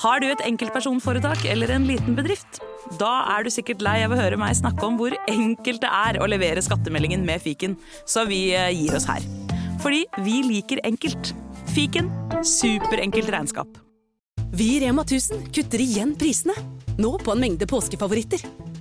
Har du et enkeltpersonforetak eller en liten bedrift? Da er du sikkert lei av å høre meg snakke om hvor enkelt det er å levere skattemeldingen med fiken, så vi eh, gir oss her. Fordi vi liker enkelt. Fiken superenkelt regnskap. Vi i Rema 1000 kutter igjen prisene. Nå på en mengde påskefavoritter.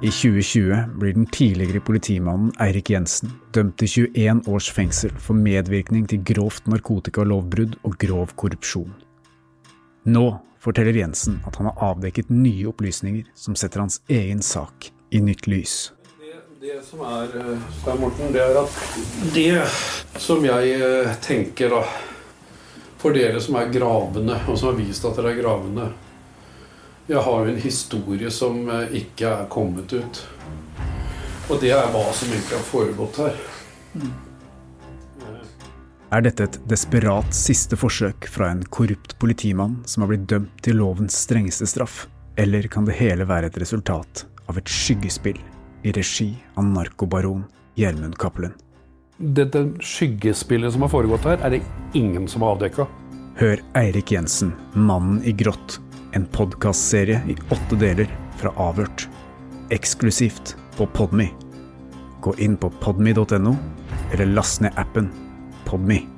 I 2020 blir den tidligere politimannen Eirik Jensen dømt til 21 års fengsel for medvirkning til grovt narkotikalovbrudd og grov korrupsjon. Nå forteller Jensen at han har avdekket nye opplysninger som setter hans egen sak i nytt lys. Det som er, eh, Stein Morten, det er at det som jeg eh, tenker da For dere som er gravende, og som har vist at dere er gravende Jeg har jo en historie som eh, ikke er kommet ut. Og det er hva som egentlig har foregått her. Er dette et desperat siste forsøk fra en korrupt politimann som har blitt dømt til lovens strengeste straff, eller kan det hele være et resultat av et skyggespill i regi av narkobaron Gjermund Cappelen? Dette skyggespillet som har foregått her, er det ingen som har avdekka. Hør Eirik Jensen, Mannen i grått, en podkastserie i åtte deler fra Avhørt. Eksklusivt på Podme. Gå inn på podme.no, eller last ned appen Podme.